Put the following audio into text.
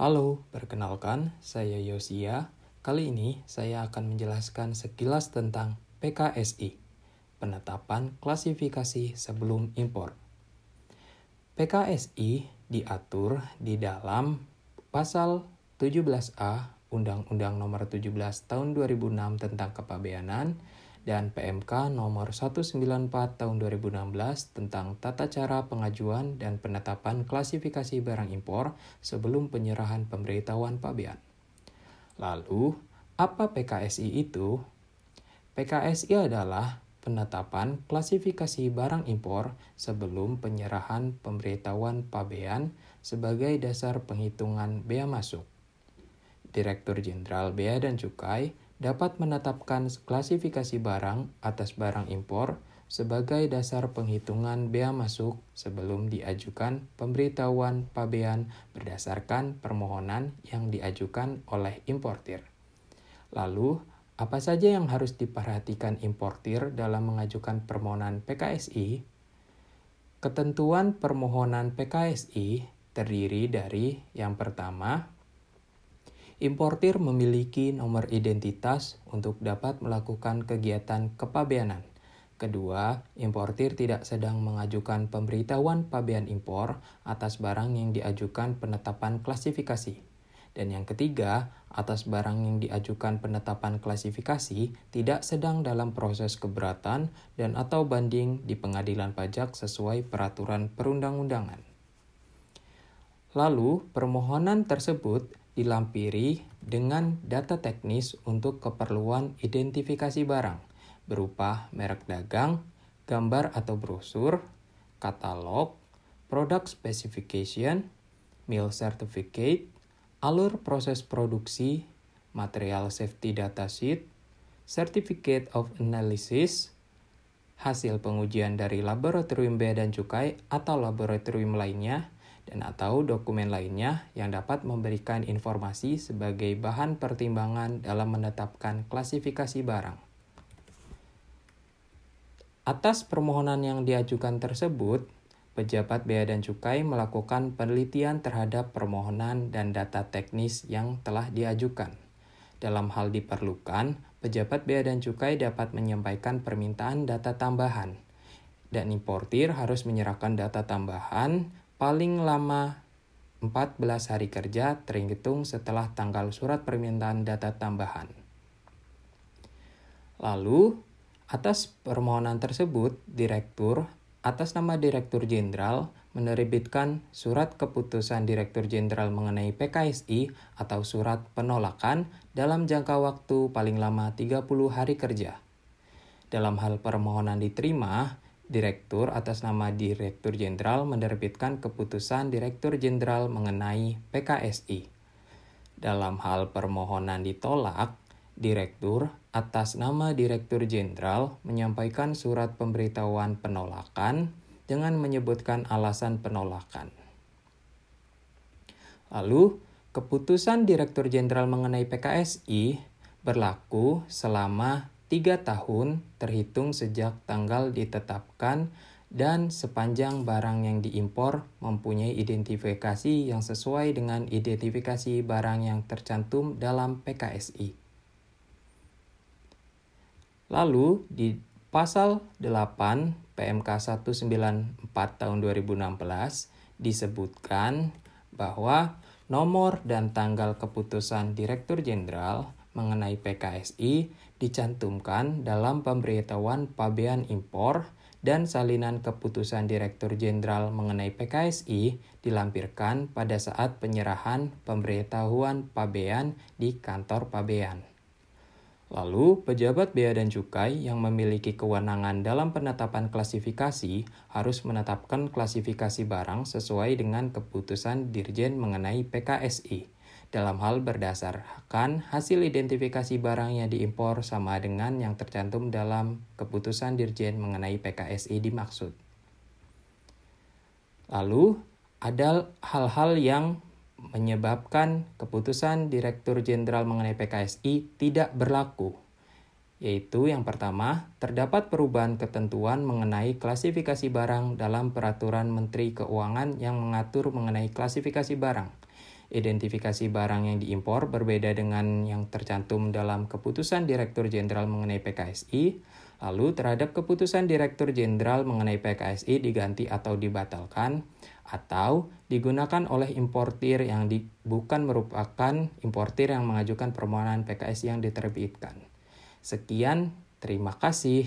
Halo, perkenalkan saya Yosia. Kali ini saya akan menjelaskan sekilas tentang PKSI, penetapan klasifikasi sebelum impor. PKSI diatur di dalam pasal 17A Undang-Undang Nomor 17 Tahun 2006 tentang Kepabeanan dan PMK nomor 194 tahun 2016 tentang tata cara pengajuan dan penetapan klasifikasi barang impor sebelum penyerahan pemberitahuan pabean. Lalu, apa PKSI itu? PKSI adalah penetapan klasifikasi barang impor sebelum penyerahan pemberitahuan pabean sebagai dasar penghitungan bea masuk. Direktur Jenderal Bea dan Cukai dapat menetapkan klasifikasi barang atas barang impor sebagai dasar penghitungan bea masuk sebelum diajukan pemberitahuan pabean berdasarkan permohonan yang diajukan oleh importir. Lalu, apa saja yang harus diperhatikan importir dalam mengajukan permohonan PKSI? Ketentuan permohonan PKSI terdiri dari yang pertama, importir memiliki nomor identitas untuk dapat melakukan kegiatan kepabeanan. Kedua, importir tidak sedang mengajukan pemberitahuan pabean impor atas barang yang diajukan penetapan klasifikasi. Dan yang ketiga, atas barang yang diajukan penetapan klasifikasi tidak sedang dalam proses keberatan dan atau banding di pengadilan pajak sesuai peraturan perundang-undangan. Lalu, permohonan tersebut dilampiri dengan data teknis untuk keperluan identifikasi barang berupa merek dagang, gambar atau brosur, katalog, product specification, meal certificate, alur proses produksi, material safety data sheet, certificate of analysis, hasil pengujian dari laboratorium bea dan cukai atau laboratorium lainnya, dan atau dokumen lainnya yang dapat memberikan informasi sebagai bahan pertimbangan dalam menetapkan klasifikasi barang. Atas permohonan yang diajukan tersebut, pejabat bea dan cukai melakukan penelitian terhadap permohonan dan data teknis yang telah diajukan. Dalam hal diperlukan, pejabat bea dan cukai dapat menyampaikan permintaan data tambahan, dan importir harus menyerahkan data tambahan paling lama 14 hari kerja terhitung setelah tanggal surat permintaan data tambahan. Lalu, atas permohonan tersebut, Direktur atas nama Direktur Jenderal menerbitkan surat keputusan Direktur Jenderal mengenai PKSI atau surat penolakan dalam jangka waktu paling lama 30 hari kerja. Dalam hal permohonan diterima, Direktur atas nama Direktur Jenderal menerbitkan keputusan Direktur Jenderal mengenai PKSI. Dalam hal permohonan ditolak, Direktur atas nama Direktur Jenderal menyampaikan surat pemberitahuan penolakan dengan menyebutkan alasan penolakan. Lalu, keputusan Direktur Jenderal mengenai PKSI berlaku selama tiga tahun terhitung sejak tanggal ditetapkan dan sepanjang barang yang diimpor mempunyai identifikasi yang sesuai dengan identifikasi barang yang tercantum dalam PKSI. Lalu di pasal 8 PMK 194 tahun 2016 disebutkan bahwa nomor dan tanggal keputusan Direktur Jenderal mengenai PKSI dicantumkan dalam pemberitahuan pabean impor dan salinan keputusan Direktur Jenderal mengenai PKSI dilampirkan pada saat penyerahan pemberitahuan pabean di kantor pabean. Lalu, pejabat bea dan cukai yang memiliki kewenangan dalam penetapan klasifikasi harus menetapkan klasifikasi barang sesuai dengan keputusan Dirjen mengenai PKSI dalam hal berdasarkan hasil identifikasi barang yang diimpor sama dengan yang tercantum dalam keputusan Dirjen mengenai PKSI dimaksud. Lalu, ada hal-hal yang menyebabkan keputusan Direktur Jenderal mengenai PKSI tidak berlaku, yaitu yang pertama, terdapat perubahan ketentuan mengenai klasifikasi barang dalam Peraturan Menteri Keuangan yang mengatur mengenai klasifikasi barang identifikasi barang yang diimpor berbeda dengan yang tercantum dalam keputusan Direktur Jenderal mengenai PKSI, lalu terhadap keputusan Direktur Jenderal mengenai PKSI diganti atau dibatalkan, atau digunakan oleh importir yang di, bukan merupakan importir yang mengajukan permohonan PKSI yang diterbitkan. Sekian, terima kasih.